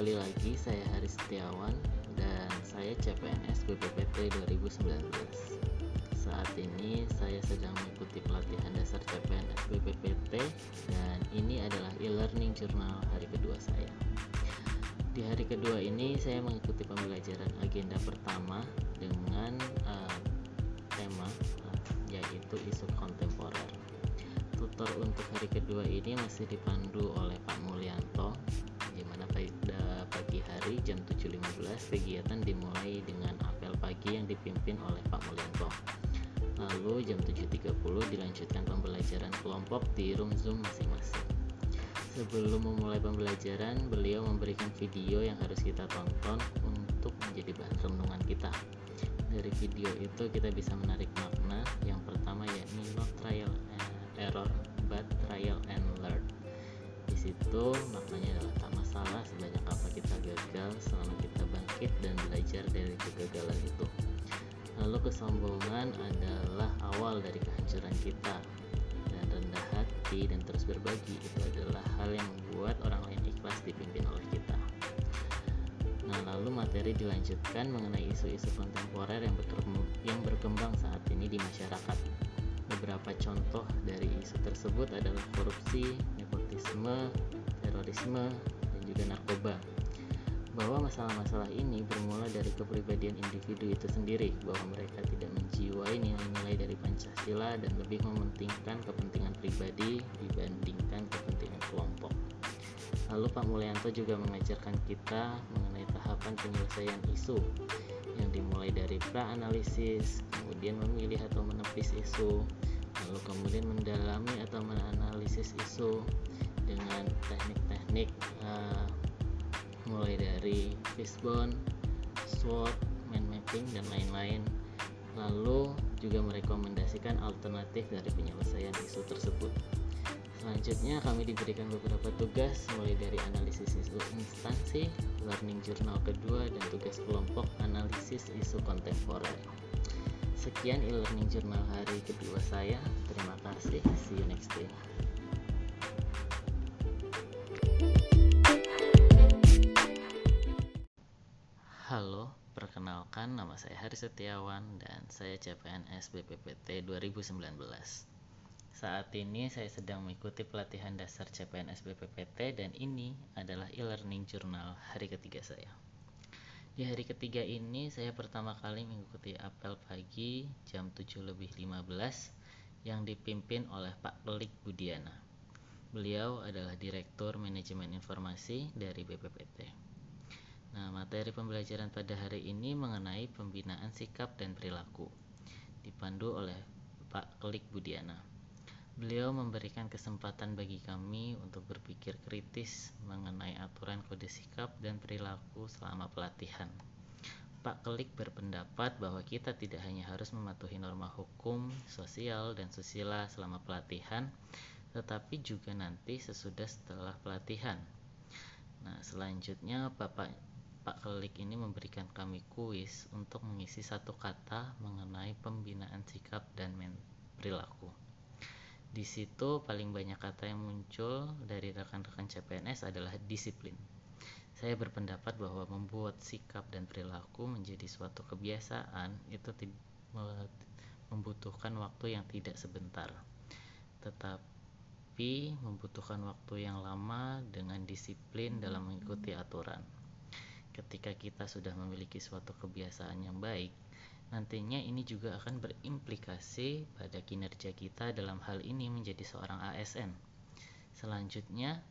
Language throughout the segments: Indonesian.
Kembali lagi saya Haris Setiawan dan saya CPNS BPPT 2019. Saat ini saya sedang mengikuti pelatihan dasar CPNS BPPT dan ini adalah e-learning jurnal hari kedua saya. Di hari kedua ini saya mengikuti pembelajaran agenda pertama dengan uh, tema uh, yaitu isu kontemporer. Tutor untuk hari kedua ini masih dipandu oleh Pak Mulyanto pagi hari jam 7.15 kegiatan dimulai dengan apel pagi yang dipimpin oleh Pak Mulyanto. Lalu jam 7.30 dilanjutkan pembelajaran kelompok di room Zoom masing-masing. Sebelum memulai pembelajaran, beliau memberikan video yang harus kita tonton untuk menjadi bahan renungan kita. Dari video itu kita bisa menarik makna yang pertama yakni not trial error but trial and learn. Di situ maknanya adalah masalah sebanyak apa kita gagal selama kita bangkit dan belajar dari kegagalan itu. Lalu kesombongan adalah awal dari kehancuran kita dan rendah hati dan terus berbagi itu adalah hal yang membuat orang lain ikhlas dipimpin oleh kita. Nah, lalu materi dilanjutkan mengenai isu-isu kontemporer yang, yang berkembang saat ini di masyarakat. Beberapa contoh dari isu tersebut adalah korupsi, nepotisme, terorisme, juga narkoba. Bahwa masalah-masalah ini bermula dari kepribadian individu itu sendiri, bahwa mereka tidak menjiwai nilai-nilai dari Pancasila dan lebih mementingkan kepentingan pribadi dibandingkan kepentingan kelompok. Lalu Pak Mulyanto juga mengajarkan kita mengenai tahapan penyelesaian isu yang dimulai dari pra-analisis, kemudian memilih atau menepis isu, lalu kemudian mendalami atau menganalisis isu dengan teknik-teknik uh, mulai dari fishbone, SWOT, mind mapping dan lain-lain. Lalu juga merekomendasikan alternatif dari penyelesaian isu tersebut. Selanjutnya kami diberikan beberapa tugas mulai dari analisis isu instansi, learning journal kedua, dan tugas kelompok analisis isu kontemporer. Sekian e-learning journal hari kedua saya. Terima kasih. See you next day. Perkenalkan nama saya Hari Setiawan dan saya CPNS BPPT 2019. Saat ini saya sedang mengikuti pelatihan dasar CPNS BPPT dan ini adalah e-learning jurnal hari ketiga saya. Di hari ketiga ini saya pertama kali mengikuti apel pagi jam 7 lebih 15 yang dipimpin oleh Pak Pelik Budiana. Beliau adalah Direktur Manajemen Informasi dari BPPT. Nah, materi pembelajaran pada hari ini mengenai pembinaan sikap dan perilaku. Dipandu oleh Pak Kelik Budiana. Beliau memberikan kesempatan bagi kami untuk berpikir kritis mengenai aturan kode sikap dan perilaku selama pelatihan. Pak Kelik berpendapat bahwa kita tidak hanya harus mematuhi norma hukum, sosial, dan susila selama pelatihan, tetapi juga nanti sesudah setelah pelatihan. Nah, selanjutnya Bapak Pak Kelik ini memberikan kami kuis untuk mengisi satu kata mengenai pembinaan sikap dan perilaku. Di situ paling banyak kata yang muncul dari rekan-rekan CPNS adalah disiplin. Saya berpendapat bahwa membuat sikap dan perilaku menjadi suatu kebiasaan itu membutuhkan waktu yang tidak sebentar, tetapi membutuhkan waktu yang lama dengan disiplin dalam mengikuti aturan. Ketika kita sudah memiliki suatu kebiasaan yang baik, Nantinya ini juga akan berimplikasi pada kinerja kita dalam hal ini menjadi seorang ASN. Selanjutnya,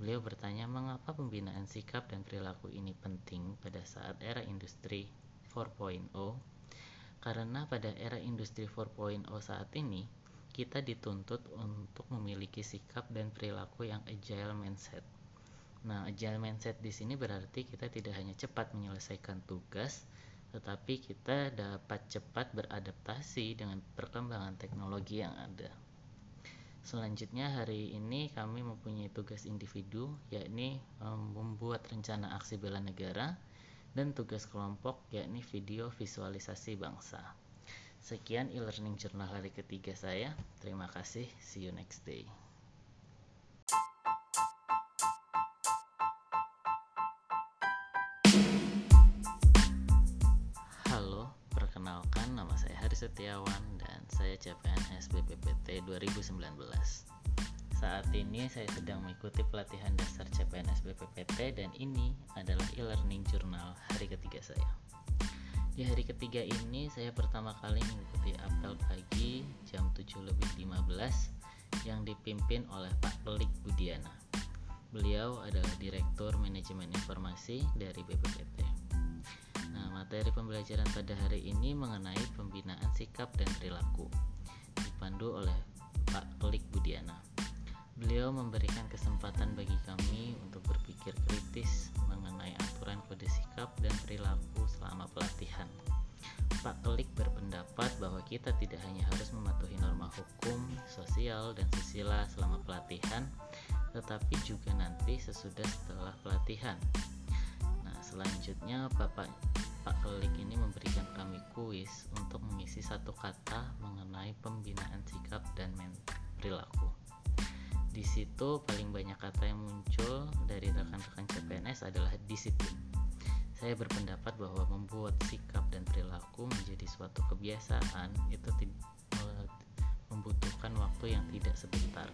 beliau bertanya mengapa pembinaan sikap dan perilaku ini penting pada saat era industri 4.0. Karena pada era industri 4.0 saat ini, kita dituntut untuk memiliki sikap dan perilaku yang agile mindset. Nah, agile mindset di sini berarti kita tidak hanya cepat menyelesaikan tugas, tetapi kita dapat cepat beradaptasi dengan perkembangan teknologi yang ada. Selanjutnya hari ini kami mempunyai tugas individu yakni membuat rencana aksi bela negara dan tugas kelompok yakni video visualisasi bangsa. Sekian e-learning jurnal hari ketiga saya. Terima kasih. See you next day. Setiawan dan saya CPNS BPPT 2019. Saat ini saya sedang mengikuti pelatihan dasar CPNS BPPT dan ini adalah e-learning jurnal hari ketiga saya. Di hari ketiga ini saya pertama kali mengikuti apel pagi jam 7 lebih 15 yang dipimpin oleh Pak Pelik Budiana. Beliau adalah Direktur Manajemen Informasi dari BPPT. Materi pembelajaran pada hari ini mengenai pembinaan sikap dan perilaku, dipandu oleh Pak Klik Budiana. Beliau memberikan kesempatan bagi kami untuk berpikir kritis mengenai aturan kode sikap dan perilaku selama pelatihan. Pak Klik berpendapat bahwa kita tidak hanya harus mematuhi norma hukum, sosial, dan susila selama pelatihan, tetapi juga nanti sesudah setelah pelatihan. Nah, selanjutnya Bapak Pak Pelik ini memberikan kami kuis untuk mengisi satu kata mengenai pembinaan sikap dan perilaku. Di situ paling banyak kata yang muncul dari rekan-rekan CPNS adalah disiplin. Saya berpendapat bahwa membuat sikap dan perilaku menjadi suatu kebiasaan itu membutuhkan waktu yang tidak sebentar,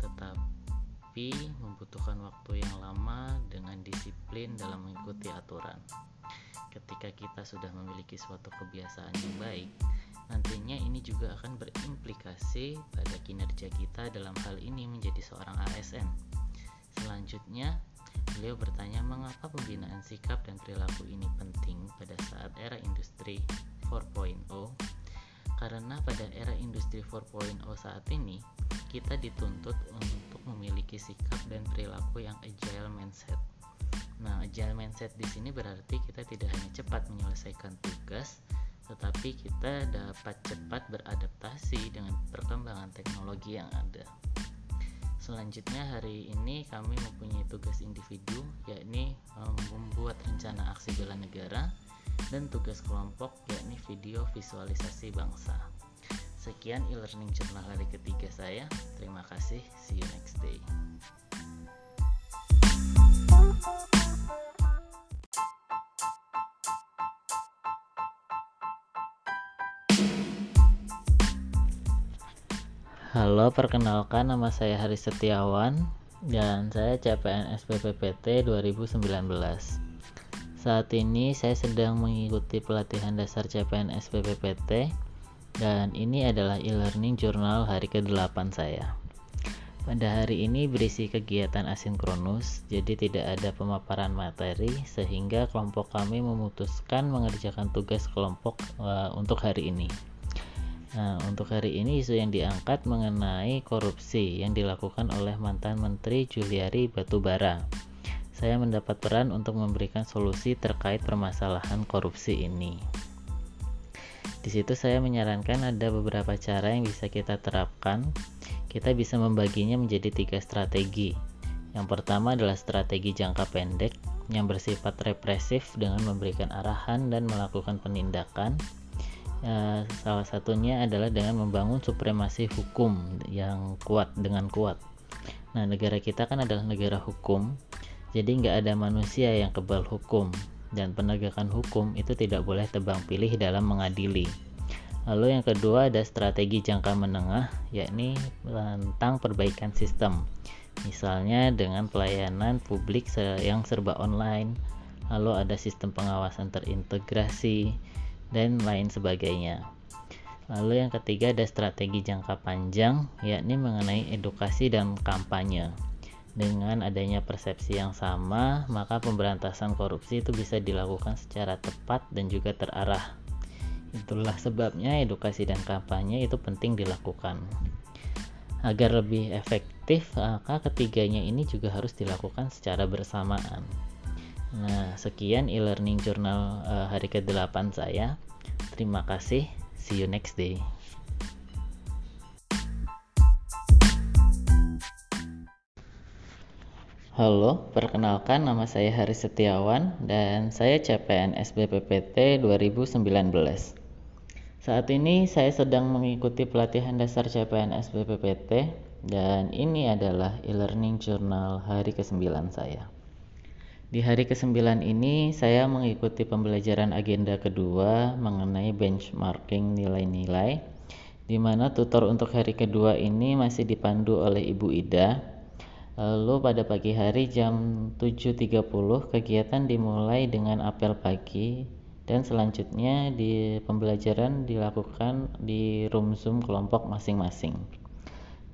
tetapi membutuhkan waktu yang lama dengan disiplin dalam mengikuti aturan ketika kita sudah memiliki suatu kebiasaan yang baik, nantinya ini juga akan berimplikasi pada kinerja kita dalam hal ini menjadi seorang ASN. Selanjutnya, beliau bertanya mengapa pembinaan sikap dan perilaku ini penting pada saat era industri 4.0 karena pada era industri 4.0 saat ini kita dituntut untuk memiliki sikap dan perilaku yang agile mindset Nah, agile mindset di sini berarti kita tidak hanya cepat menyelesaikan tugas, tetapi kita dapat cepat beradaptasi dengan perkembangan teknologi yang ada. Selanjutnya hari ini kami mempunyai tugas individu yakni membuat rencana aksi bela negara dan tugas kelompok yakni video visualisasi bangsa. Sekian e-learning jurnal hari ketiga saya. Terima kasih. See you next day. Halo, perkenalkan nama saya Hari Setiawan dan saya CPNS BPPT 2019. Saat ini saya sedang mengikuti pelatihan dasar CPNS BPPT dan ini adalah e-learning jurnal hari ke-8 saya. Pada hari ini berisi kegiatan asinkronus, jadi tidak ada pemaparan materi sehingga kelompok kami memutuskan mengerjakan tugas kelompok uh, untuk hari ini. Nah, untuk hari ini isu yang diangkat mengenai korupsi yang dilakukan oleh mantan Menteri Juliari Batubara. Saya mendapat peran untuk memberikan solusi terkait permasalahan korupsi ini. Di situ saya menyarankan ada beberapa cara yang bisa kita terapkan. Kita bisa membaginya menjadi tiga strategi. Yang pertama adalah strategi jangka pendek yang bersifat represif dengan memberikan arahan dan melakukan penindakan ya, salah satunya adalah dengan membangun supremasi hukum yang kuat dengan kuat. Nah negara kita kan adalah negara hukum jadi nggak ada manusia yang kebal hukum dan penegakan hukum itu tidak boleh tebang pilih dalam mengadili. Lalu yang kedua ada strategi jangka menengah yakni tentang perbaikan sistem. Misalnya dengan pelayanan publik yang serba online. Lalu ada sistem pengawasan terintegrasi dan lain sebagainya. Lalu yang ketiga ada strategi jangka panjang, yakni mengenai edukasi dan kampanye. Dengan adanya persepsi yang sama, maka pemberantasan korupsi itu bisa dilakukan secara tepat dan juga terarah. Itulah sebabnya edukasi dan kampanye itu penting dilakukan. Agar lebih efektif, maka ketiganya ini juga harus dilakukan secara bersamaan. Sekian e-learning jurnal uh, hari ke-8 saya. Terima kasih. See you next day. Halo, perkenalkan nama saya Hari Setiawan dan saya CPNS BPPT 2019. Saat ini saya sedang mengikuti pelatihan dasar CPNS BPPT dan ini adalah e-learning jurnal hari ke-9 saya. Di hari ke-9 ini saya mengikuti pembelajaran agenda kedua mengenai benchmarking nilai-nilai di mana tutor untuk hari kedua ini masih dipandu oleh Ibu Ida. Lalu pada pagi hari jam 7.30 kegiatan dimulai dengan apel pagi dan selanjutnya di pembelajaran dilakukan di room Zoom kelompok masing-masing.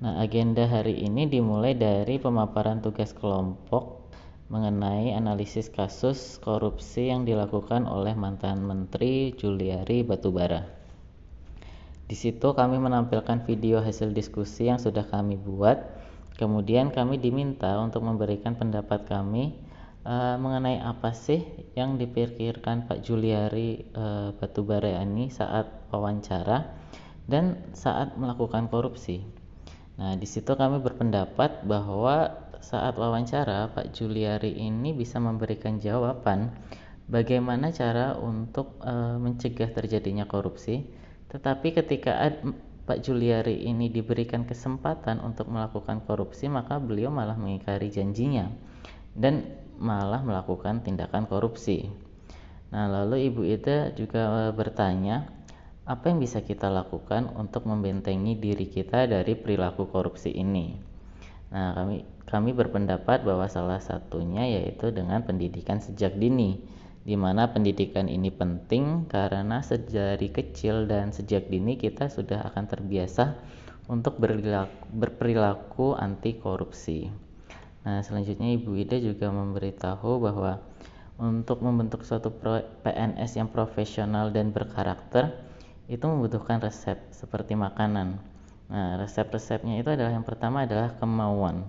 Nah, agenda hari ini dimulai dari pemaparan tugas kelompok mengenai analisis kasus korupsi yang dilakukan oleh mantan Menteri Juliari Batubara. Di situ kami menampilkan video hasil diskusi yang sudah kami buat. Kemudian kami diminta untuk memberikan pendapat kami uh, mengenai apa sih yang dipikirkan Pak Juliari uh, Batubara ini saat wawancara dan saat melakukan korupsi. Nah, di situ kami berpendapat bahwa saat wawancara, Pak Juliari ini bisa memberikan jawaban bagaimana cara untuk e, mencegah terjadinya korupsi. Tetapi ketika ad, Pak Juliari ini diberikan kesempatan untuk melakukan korupsi, maka beliau malah mengingkari janjinya dan malah melakukan tindakan korupsi. Nah, lalu Ibu Ida juga bertanya, apa yang bisa kita lakukan untuk membentengi diri kita dari perilaku korupsi ini? Nah, kami kami berpendapat bahwa salah satunya yaitu dengan pendidikan sejak dini, di mana pendidikan ini penting karena sejari kecil dan sejak dini kita sudah akan terbiasa untuk berperilaku anti korupsi. Nah, selanjutnya Ibu Ida juga memberitahu bahwa untuk membentuk suatu PNS yang profesional dan berkarakter itu membutuhkan resep seperti makanan. Nah, resep-resepnya itu adalah yang pertama adalah kemauan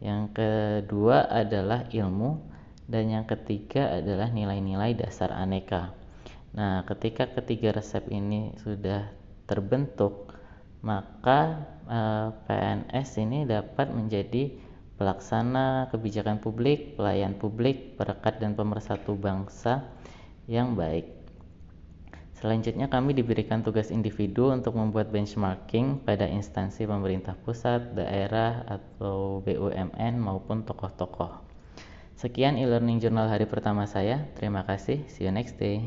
yang kedua adalah ilmu dan yang ketiga adalah nilai-nilai dasar aneka. Nah, ketika ketiga resep ini sudah terbentuk, maka eh, PNS ini dapat menjadi pelaksana kebijakan publik, pelayan publik, perekat dan pemersatu bangsa yang baik. Selanjutnya kami diberikan tugas individu untuk membuat benchmarking pada instansi pemerintah pusat, daerah, atau BUMN maupun tokoh-tokoh. Sekian e-learning jurnal hari pertama saya. Terima kasih. See you next day.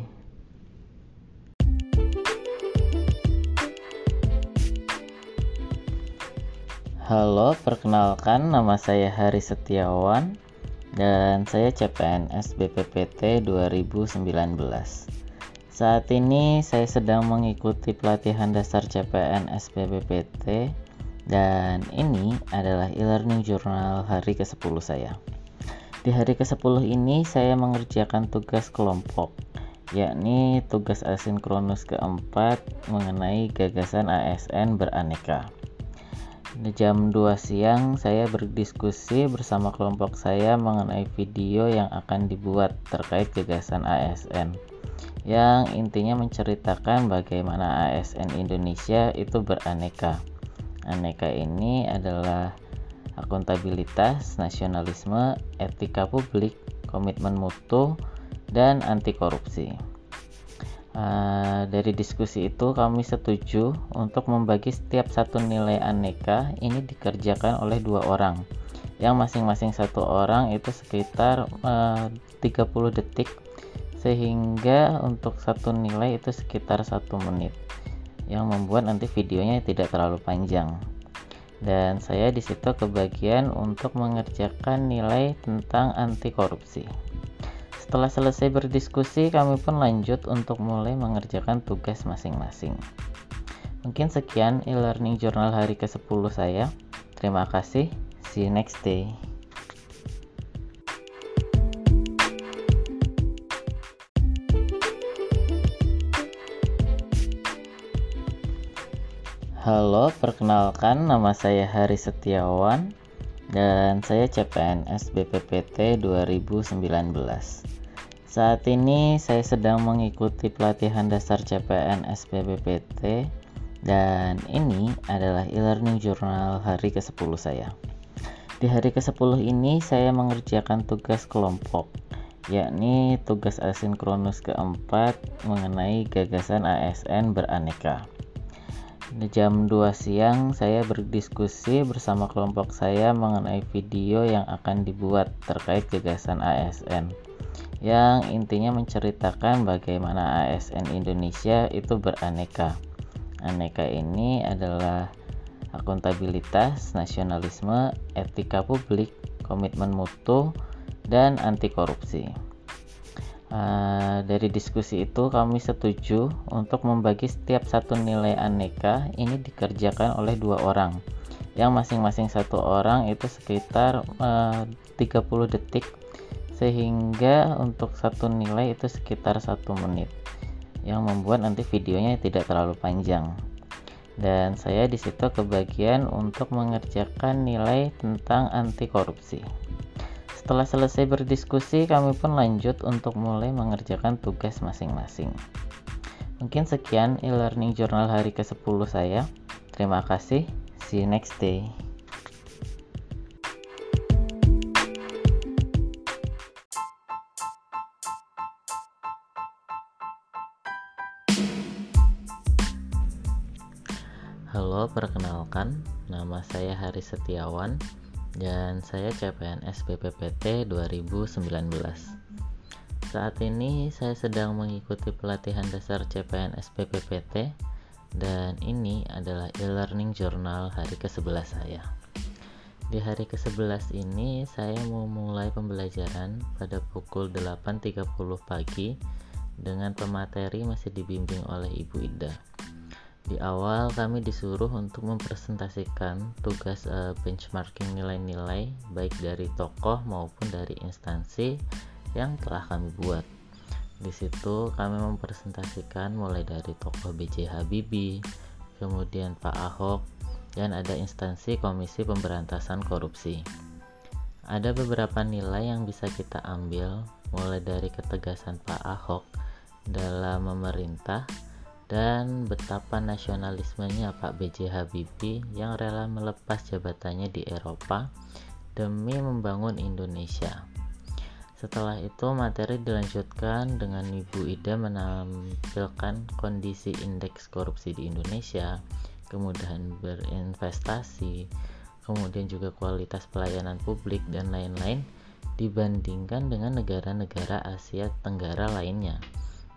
Halo, perkenalkan nama saya Hari Setiawan dan saya CPNS BPPT 2019. Saat ini saya sedang mengikuti pelatihan dasar CPN SPBPT dan ini adalah e-learning jurnal hari ke-10 saya. Di hari ke-10 ini saya mengerjakan tugas kelompok yakni tugas asinkronus keempat mengenai gagasan ASN beraneka. Di jam 2 siang saya berdiskusi bersama kelompok saya mengenai video yang akan dibuat terkait gagasan ASN yang intinya menceritakan bagaimana ASN Indonesia itu beraneka. Aneka ini adalah akuntabilitas, nasionalisme, etika publik, komitmen mutu, dan anti korupsi. Uh, dari diskusi itu kami setuju untuk membagi setiap satu nilai aneka ini dikerjakan oleh dua orang yang masing-masing satu orang itu sekitar uh, 30 detik sehingga untuk satu nilai itu sekitar satu menit. Yang membuat nanti videonya tidak terlalu panjang. Dan saya di situ kebagian untuk mengerjakan nilai tentang anti korupsi setelah selesai berdiskusi kami pun lanjut untuk mulai mengerjakan tugas masing-masing. Mungkin sekian e-learning jurnal hari ke-10 saya. Terima kasih. See you next day Halo, perkenalkan nama saya Hari Setiawan dan saya CPNS BPPT 2019. Saat ini saya sedang mengikuti pelatihan dasar CPNS BPPT dan ini adalah e-learning jurnal hari ke-10 saya. Di hari ke-10 ini saya mengerjakan tugas kelompok yakni tugas asinkronus keempat mengenai gagasan ASN beraneka. Di jam 2 siang saya berdiskusi bersama kelompok saya mengenai video yang akan dibuat terkait gagasan ASN yang intinya menceritakan bagaimana ASN Indonesia itu beraneka. Aneka ini adalah akuntabilitas, nasionalisme, etika publik, komitmen mutu, dan anti korupsi. Uh, dari diskusi itu kami setuju untuk membagi setiap satu nilai aneka ini dikerjakan oleh dua orang yang masing-masing satu orang itu sekitar uh, 30 detik sehingga untuk satu nilai itu sekitar satu menit yang membuat nanti videonya tidak terlalu panjang dan saya di situ kebagian untuk mengerjakan nilai tentang anti korupsi. Setelah selesai berdiskusi, kami pun lanjut untuk mulai mengerjakan tugas masing-masing. Mungkin sekian e-learning jurnal hari ke-10 saya. Terima kasih. See you next day. Halo, perkenalkan, nama saya Hari Setiawan dan saya CPNS BPPT 2019. Saat ini saya sedang mengikuti pelatihan dasar CPNS BPPT dan ini adalah e-learning jurnal hari ke-11 saya. Di hari ke-11 ini saya mau mulai pembelajaran pada pukul 8.30 pagi dengan pemateri masih dibimbing oleh Ibu Ida. Di awal kami disuruh untuk mempresentasikan tugas uh, benchmarking nilai-nilai baik dari tokoh maupun dari instansi yang telah kami buat. Di situ kami mempresentasikan mulai dari tokoh BJ Habibie, kemudian Pak Ahok, dan ada instansi Komisi Pemberantasan Korupsi. Ada beberapa nilai yang bisa kita ambil mulai dari ketegasan Pak Ahok dalam memerintah dan betapa nasionalismenya Pak B.J. Habibie yang rela melepas jabatannya di Eropa demi membangun Indonesia. Setelah itu materi dilanjutkan dengan Ibu Ida menampilkan kondisi indeks korupsi di Indonesia, kemudahan berinvestasi, kemudian juga kualitas pelayanan publik dan lain-lain dibandingkan dengan negara-negara Asia Tenggara lainnya.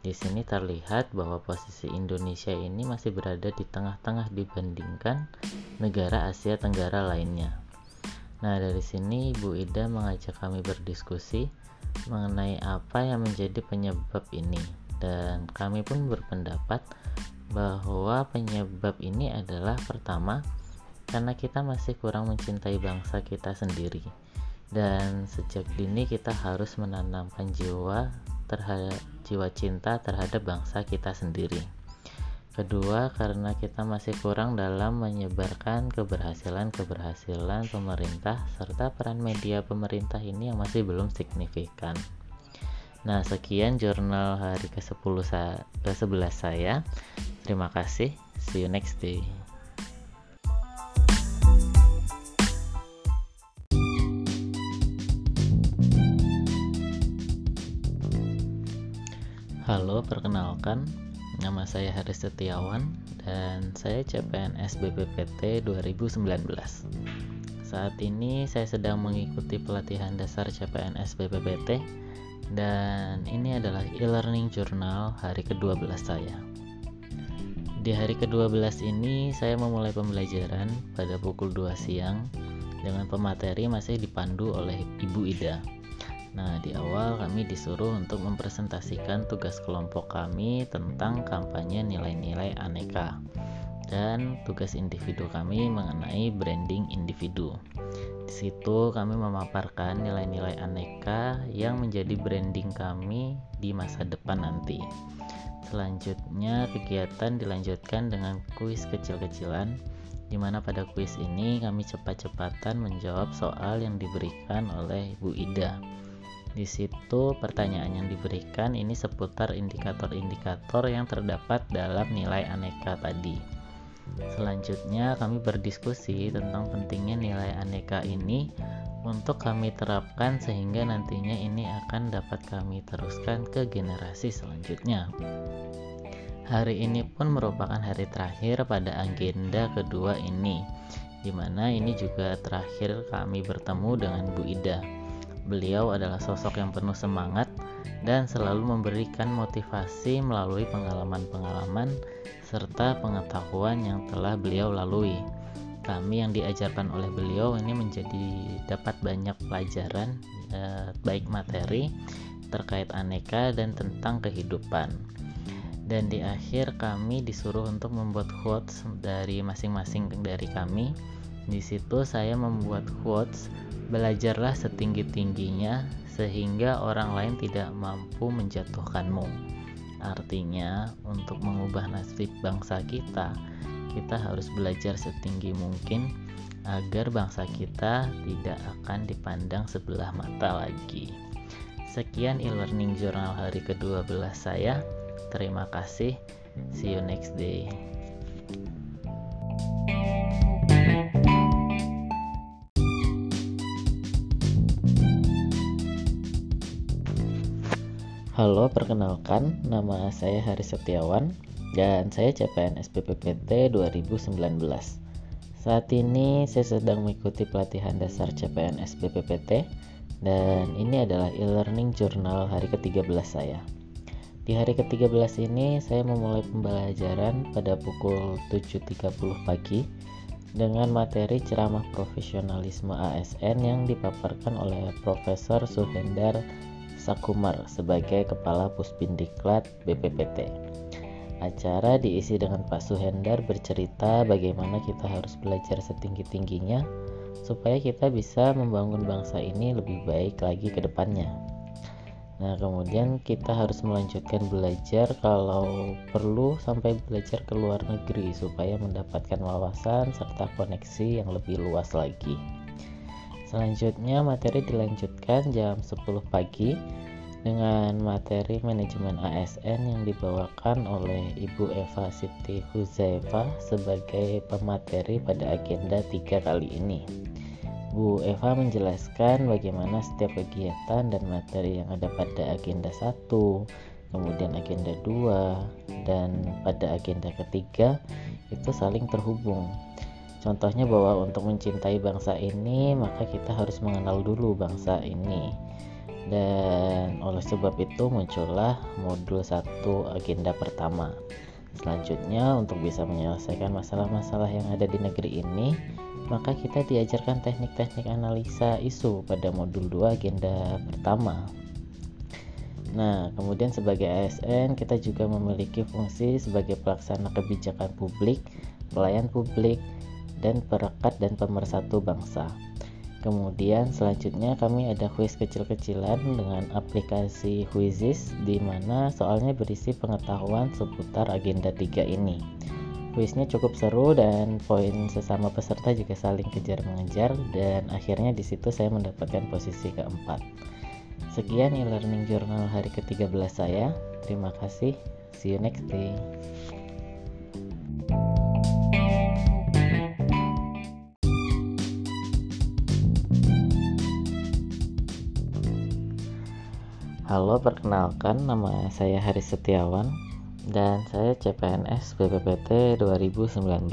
Di sini terlihat bahwa posisi Indonesia ini masih berada di tengah-tengah dibandingkan negara Asia Tenggara lainnya. Nah, dari sini Ibu Ida mengajak kami berdiskusi mengenai apa yang menjadi penyebab ini dan kami pun berpendapat bahwa penyebab ini adalah pertama karena kita masih kurang mencintai bangsa kita sendiri dan sejak dini kita harus menanamkan jiwa terhadap jiwa cinta terhadap bangsa kita sendiri. Kedua, karena kita masih kurang dalam menyebarkan keberhasilan-keberhasilan pemerintah serta peran media pemerintah ini yang masih belum signifikan. Nah, sekian jurnal hari ke-10 ke-11 saya. Terima kasih. See you next day. Perkenalkan nama saya Haris Setiawan dan saya CPNS BPPT 2019. Saat ini saya sedang mengikuti pelatihan dasar CPNS BPPT dan ini adalah e-learning jurnal hari ke-12 saya. Di hari ke-12 ini saya memulai pembelajaran pada pukul 2 siang dengan pemateri masih dipandu oleh Ibu Ida. Nah, di awal kami disuruh untuk mempresentasikan tugas kelompok kami tentang kampanye nilai-nilai aneka dan tugas individu kami mengenai branding individu. Di situ kami memaparkan nilai-nilai aneka yang menjadi branding kami di masa depan nanti. Selanjutnya kegiatan dilanjutkan dengan kuis kecil-kecilan di mana pada kuis ini kami cepat-cepatan menjawab soal yang diberikan oleh Bu Ida. Di situ pertanyaan yang diberikan ini seputar indikator-indikator yang terdapat dalam nilai aneka tadi. Selanjutnya kami berdiskusi tentang pentingnya nilai aneka ini untuk kami terapkan sehingga nantinya ini akan dapat kami teruskan ke generasi selanjutnya. Hari ini pun merupakan hari terakhir pada agenda kedua ini, di mana ini juga terakhir kami bertemu dengan Bu Ida. Beliau adalah sosok yang penuh semangat dan selalu memberikan motivasi melalui pengalaman-pengalaman serta pengetahuan yang telah beliau lalui. Kami yang diajarkan oleh beliau ini menjadi dapat banyak pelajaran eh, baik materi terkait aneka dan tentang kehidupan dan di akhir kami disuruh untuk membuat quotes dari masing-masing dari kami. Di situ saya membuat quotes, belajarlah setinggi-tingginya sehingga orang lain tidak mampu menjatuhkanmu. Artinya, untuk mengubah nasib bangsa kita, kita harus belajar setinggi mungkin agar bangsa kita tidak akan dipandang sebelah mata lagi. Sekian e-learning jurnal hari ke-12 saya. Terima kasih. See you next day. Halo, perkenalkan nama saya Hari Setiawan dan saya CPNS BPPT 2019. Saat ini saya sedang mengikuti pelatihan dasar CPNS BPPT dan ini adalah e-learning jurnal hari ke-13 saya. Di hari ke-13 ini saya memulai pembelajaran pada pukul 7.30 pagi dengan materi ceramah profesionalisme ASN yang dipaparkan oleh Profesor Suhendar Sakumar sebagai Kepala Puspindiklat BPPT. Acara diisi dengan Pak Suhendar bercerita bagaimana kita harus belajar setinggi-tingginya supaya kita bisa membangun bangsa ini lebih baik lagi ke depannya. Nah, kemudian kita harus melanjutkan belajar kalau perlu sampai belajar ke luar negeri supaya mendapatkan wawasan serta koneksi yang lebih luas lagi. Selanjutnya materi dilanjutkan jam 10 pagi dengan materi manajemen ASN yang dibawakan oleh Ibu Eva Siti Huzaifa sebagai pemateri pada agenda tiga kali ini. Bu Eva menjelaskan bagaimana setiap kegiatan dan materi yang ada pada agenda 1, kemudian agenda 2, dan pada agenda ketiga itu saling terhubung. Contohnya bahwa untuk mencintai bangsa ini, maka kita harus mengenal dulu bangsa ini. Dan oleh sebab itu muncullah modul 1 agenda pertama. Selanjutnya, untuk bisa menyelesaikan masalah-masalah yang ada di negeri ini, maka kita diajarkan teknik-teknik analisa isu pada modul 2 agenda pertama. Nah, kemudian sebagai ASN kita juga memiliki fungsi sebagai pelaksana kebijakan publik, pelayan publik, dan perekat dan pemersatu bangsa. Kemudian selanjutnya kami ada kuis kecil-kecilan dengan aplikasi Quizizz di mana soalnya berisi pengetahuan seputar agenda 3 ini. Kuisnya cukup seru dan poin sesama peserta juga saling kejar mengejar dan akhirnya di situ saya mendapatkan posisi keempat. Sekian e-learning journal hari ke-13 saya. Terima kasih. See you next day. Halo, perkenalkan nama saya Haris Setiawan dan saya CPNS BPPT 2019.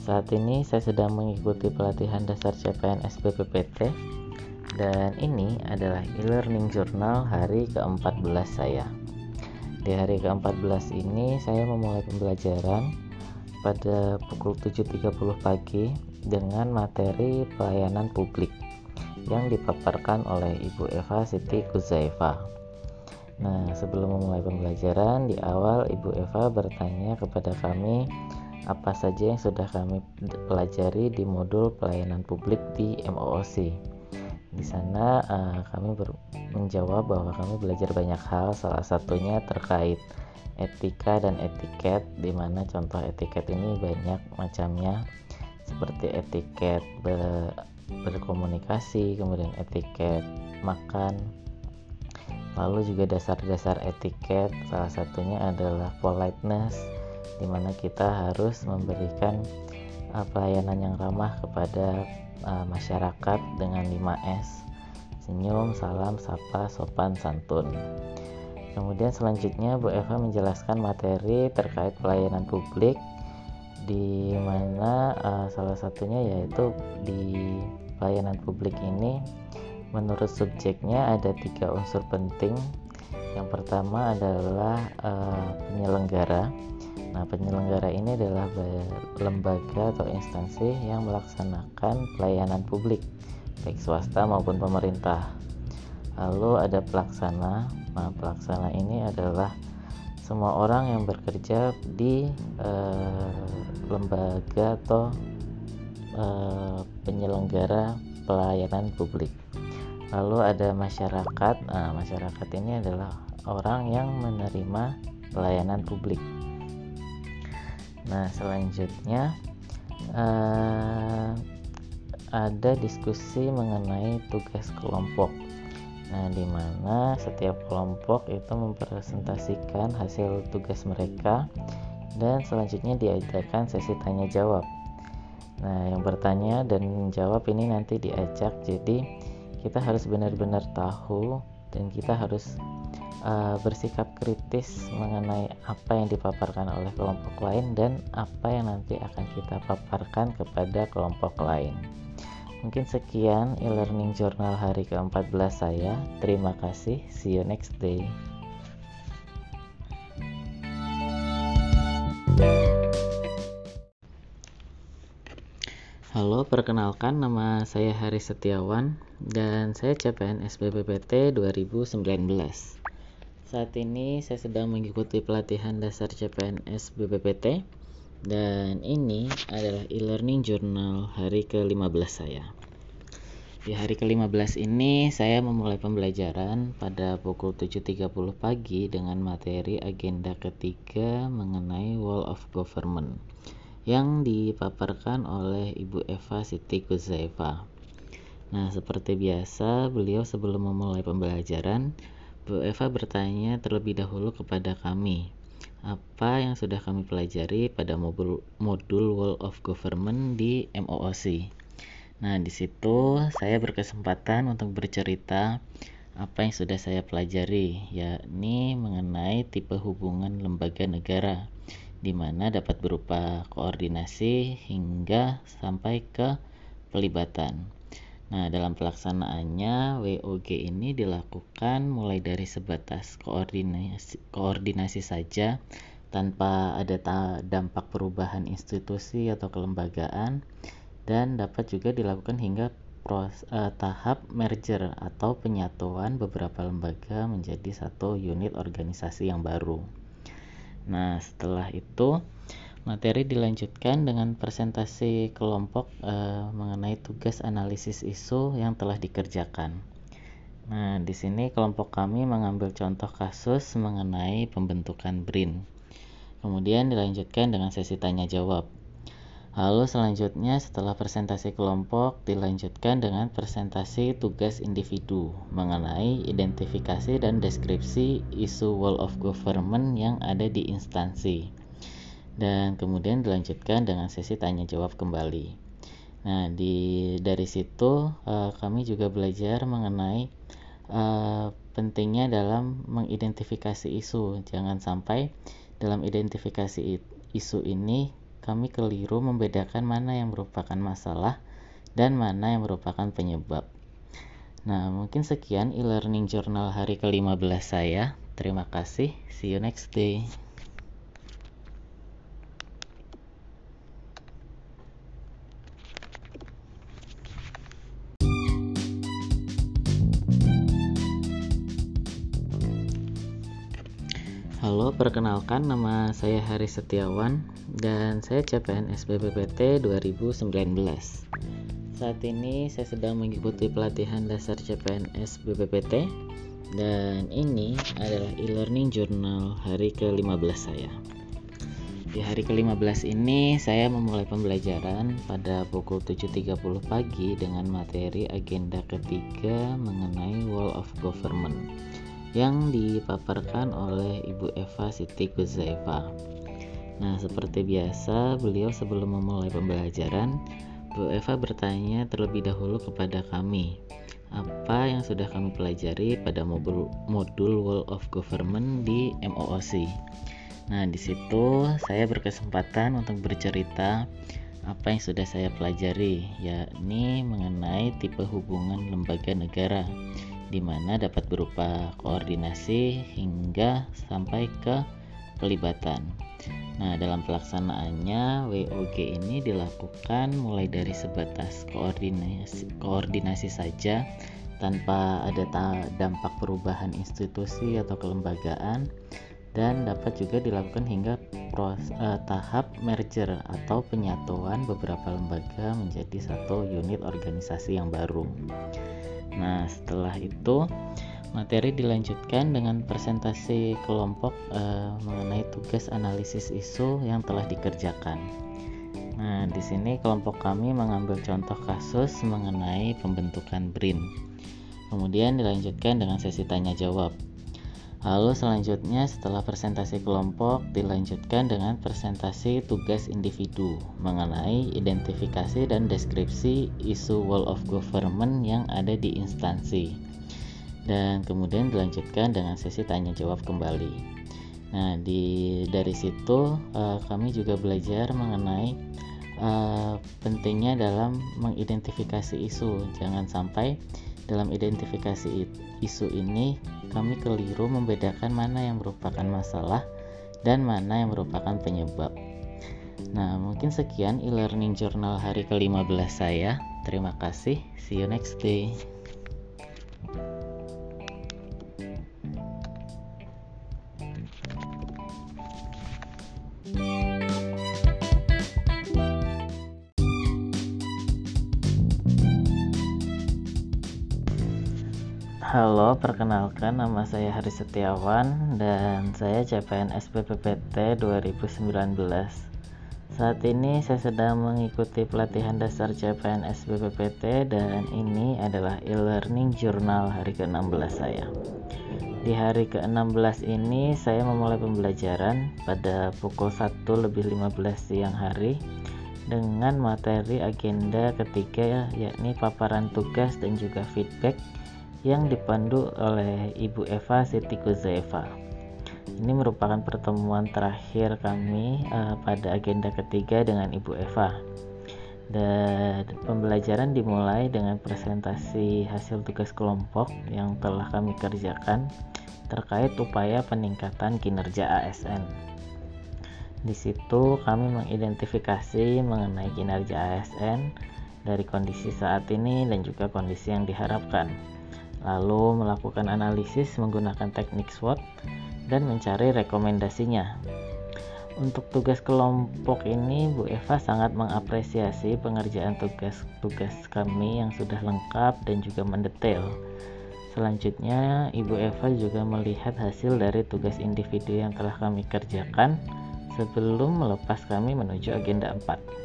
Saat ini saya sedang mengikuti pelatihan dasar CPNS BPPT dan ini adalah e-learning jurnal hari ke-14 saya. Di hari ke-14 ini saya memulai pembelajaran pada pukul 7.30 pagi dengan materi pelayanan publik yang dipaparkan oleh Ibu Eva Siti Kuzaifa. Nah, sebelum memulai pembelajaran, di awal Ibu Eva bertanya kepada kami apa saja yang sudah kami pelajari di modul pelayanan publik di MOOC. Di sana uh, kami menjawab bahwa kami belajar banyak hal, salah satunya terkait etika dan etiket, di mana contoh etiket ini banyak macamnya, seperti etiket ber berkomunikasi, kemudian etiket makan, lalu juga dasar-dasar etiket salah satunya adalah politeness di mana kita harus memberikan uh, pelayanan yang ramah kepada uh, masyarakat dengan 5S senyum, salam, sapa, sopan, santun. Kemudian selanjutnya Bu Eva menjelaskan materi terkait pelayanan publik di mana uh, salah satunya yaitu di pelayanan publik ini menurut subjeknya ada tiga unsur penting. Yang pertama adalah uh, penyelenggara. Nah penyelenggara ini adalah lembaga atau instansi yang melaksanakan pelayanan publik baik swasta maupun pemerintah. Lalu ada pelaksana. Nah pelaksana ini adalah semua orang yang bekerja di uh, lembaga atau uh, penyelenggara pelayanan publik. Lalu ada masyarakat. Nah, masyarakat ini adalah orang yang menerima pelayanan publik. Nah selanjutnya uh, ada diskusi mengenai tugas kelompok nah di mana setiap kelompok itu mempresentasikan hasil tugas mereka dan selanjutnya diadakan sesi tanya jawab nah yang bertanya dan menjawab ini nanti diajak jadi kita harus benar-benar tahu dan kita harus uh, bersikap kritis mengenai apa yang dipaparkan oleh kelompok lain dan apa yang nanti akan kita paparkan kepada kelompok lain. Mungkin sekian e-learning journal hari ke-14 saya. Terima kasih. See you next day. Halo, perkenalkan nama saya Hari Setiawan dan saya CPNS BPPT 2019. Saat ini saya sedang mengikuti pelatihan dasar CPNS BPPT dan ini adalah e-learning journal hari ke-15 saya. Di hari ke-15 ini saya memulai pembelajaran pada pukul 7.30 pagi dengan materi agenda ketiga mengenai Wall of Government yang dipaparkan oleh Ibu Eva Siti Kuzaeva. Nah, seperti biasa, beliau sebelum memulai pembelajaran, Bu Eva bertanya terlebih dahulu kepada kami, apa yang sudah kami pelajari pada modul, modul Wall of Government di MOOC. Nah, di situ saya berkesempatan untuk bercerita apa yang sudah saya pelajari, yakni mengenai tipe hubungan lembaga negara di mana dapat berupa koordinasi hingga sampai ke pelibatan. Nah, dalam pelaksanaannya WOG ini dilakukan mulai dari sebatas koordinasi koordinasi saja tanpa ada dampak perubahan institusi atau kelembagaan dan dapat juga dilakukan hingga pros, uh, tahap merger atau penyatuan beberapa lembaga menjadi satu unit organisasi yang baru. Nah, setelah itu materi dilanjutkan dengan presentasi kelompok eh, mengenai tugas analisis isu yang telah dikerjakan. Nah, di sini kelompok kami mengambil contoh kasus mengenai pembentukan BRIN. Kemudian dilanjutkan dengan sesi tanya jawab. Lalu selanjutnya setelah presentasi kelompok dilanjutkan dengan presentasi tugas individu mengenai identifikasi dan deskripsi isu wall of government yang ada di instansi. Dan kemudian dilanjutkan dengan sesi tanya jawab kembali. Nah, di dari situ uh, kami juga belajar mengenai uh, pentingnya dalam mengidentifikasi isu. Jangan sampai dalam identifikasi isu ini kami keliru membedakan mana yang merupakan masalah dan mana yang merupakan penyebab. Nah, mungkin sekian e-learning journal hari ke-15 saya. Terima kasih. See you next day. Perkenalkan nama saya Hari Setiawan dan saya CPNS BPPT 2019. Saat ini saya sedang mengikuti pelatihan dasar CPNS BPPT dan ini adalah e-learning journal hari ke-15 saya. Di hari ke-15 ini saya memulai pembelajaran pada pukul 7.30 pagi dengan materi agenda ketiga mengenai Wall of Government yang dipaparkan oleh Ibu Eva Siti Kuzaeva. Nah, seperti biasa, beliau sebelum memulai pembelajaran Bu Eva bertanya terlebih dahulu kepada kami, apa yang sudah kami pelajari pada modul, modul Wall of Government di MOOC. Nah, di situ saya berkesempatan untuk bercerita apa yang sudah saya pelajari, yakni mengenai tipe hubungan lembaga negara, di mana dapat berupa koordinasi hingga sampai ke pelibatan. Nah, dalam pelaksanaannya WOG ini dilakukan mulai dari sebatas koordinasi koordinasi saja tanpa ada dampak perubahan institusi atau kelembagaan dan dapat juga dilakukan hingga pros, uh, tahap merger atau penyatuan beberapa lembaga menjadi satu unit organisasi yang baru. Nah, setelah itu materi dilanjutkan dengan presentasi kelompok uh, mengenai tugas analisis isu yang telah dikerjakan. Nah, di sini kelompok kami mengambil contoh kasus mengenai pembentukan BRIN. Kemudian dilanjutkan dengan sesi tanya jawab. Lalu selanjutnya setelah presentasi kelompok dilanjutkan dengan presentasi tugas individu mengenai identifikasi dan deskripsi isu wall of government yang ada di instansi. Dan kemudian dilanjutkan dengan sesi tanya jawab kembali. Nah, di dari situ uh, kami juga belajar mengenai uh, pentingnya dalam mengidentifikasi isu. Jangan sampai dalam identifikasi isu ini, kami keliru membedakan mana yang merupakan masalah dan mana yang merupakan penyebab. Nah, mungkin sekian e-learning journal hari ke-15 saya. Terima kasih. See you next day. Halo, perkenalkan nama saya Hari Setiawan dan saya CPNS BPPT 2019. Saat ini saya sedang mengikuti pelatihan dasar CPNS BPPT dan ini adalah e-learning jurnal hari ke-16 saya. Di hari ke-16 ini saya memulai pembelajaran pada pukul 1 lebih 15 siang hari dengan materi agenda ketiga yakni paparan tugas dan juga feedback yang dipandu oleh Ibu Eva Siti Kuzaeva. Ini merupakan pertemuan terakhir kami uh, pada agenda ketiga dengan Ibu Eva. Dan pembelajaran dimulai dengan presentasi hasil tugas kelompok yang telah kami kerjakan terkait upaya peningkatan kinerja ASN. Di situ kami mengidentifikasi mengenai kinerja ASN dari kondisi saat ini dan juga kondisi yang diharapkan lalu melakukan analisis menggunakan teknik SWOT dan mencari rekomendasinya. Untuk tugas kelompok ini, Bu Eva sangat mengapresiasi pengerjaan tugas-tugas kami yang sudah lengkap dan juga mendetail. Selanjutnya, Ibu Eva juga melihat hasil dari tugas individu yang telah kami kerjakan sebelum melepas kami menuju agenda 4.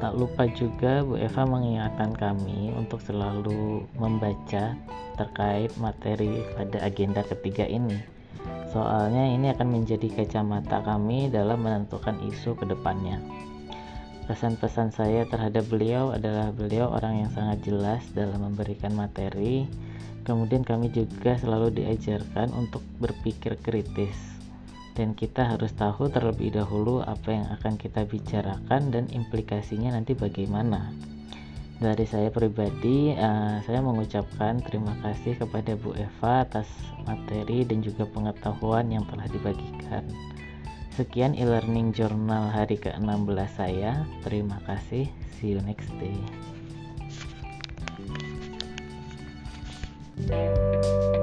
Tak lupa juga Bu Eva mengingatkan kami untuk selalu membaca terkait materi pada agenda ketiga ini. Soalnya ini akan menjadi kacamata kami dalam menentukan isu ke depannya. Pesan-pesan saya terhadap beliau adalah beliau orang yang sangat jelas dalam memberikan materi. Kemudian kami juga selalu diajarkan untuk berpikir kritis dan kita harus tahu terlebih dahulu apa yang akan kita bicarakan dan implikasinya nanti bagaimana. Dari saya pribadi, uh, saya mengucapkan terima kasih kepada Bu Eva atas materi dan juga pengetahuan yang telah dibagikan. Sekian e-learning journal hari ke-16 saya. Terima kasih. See you next day. thank you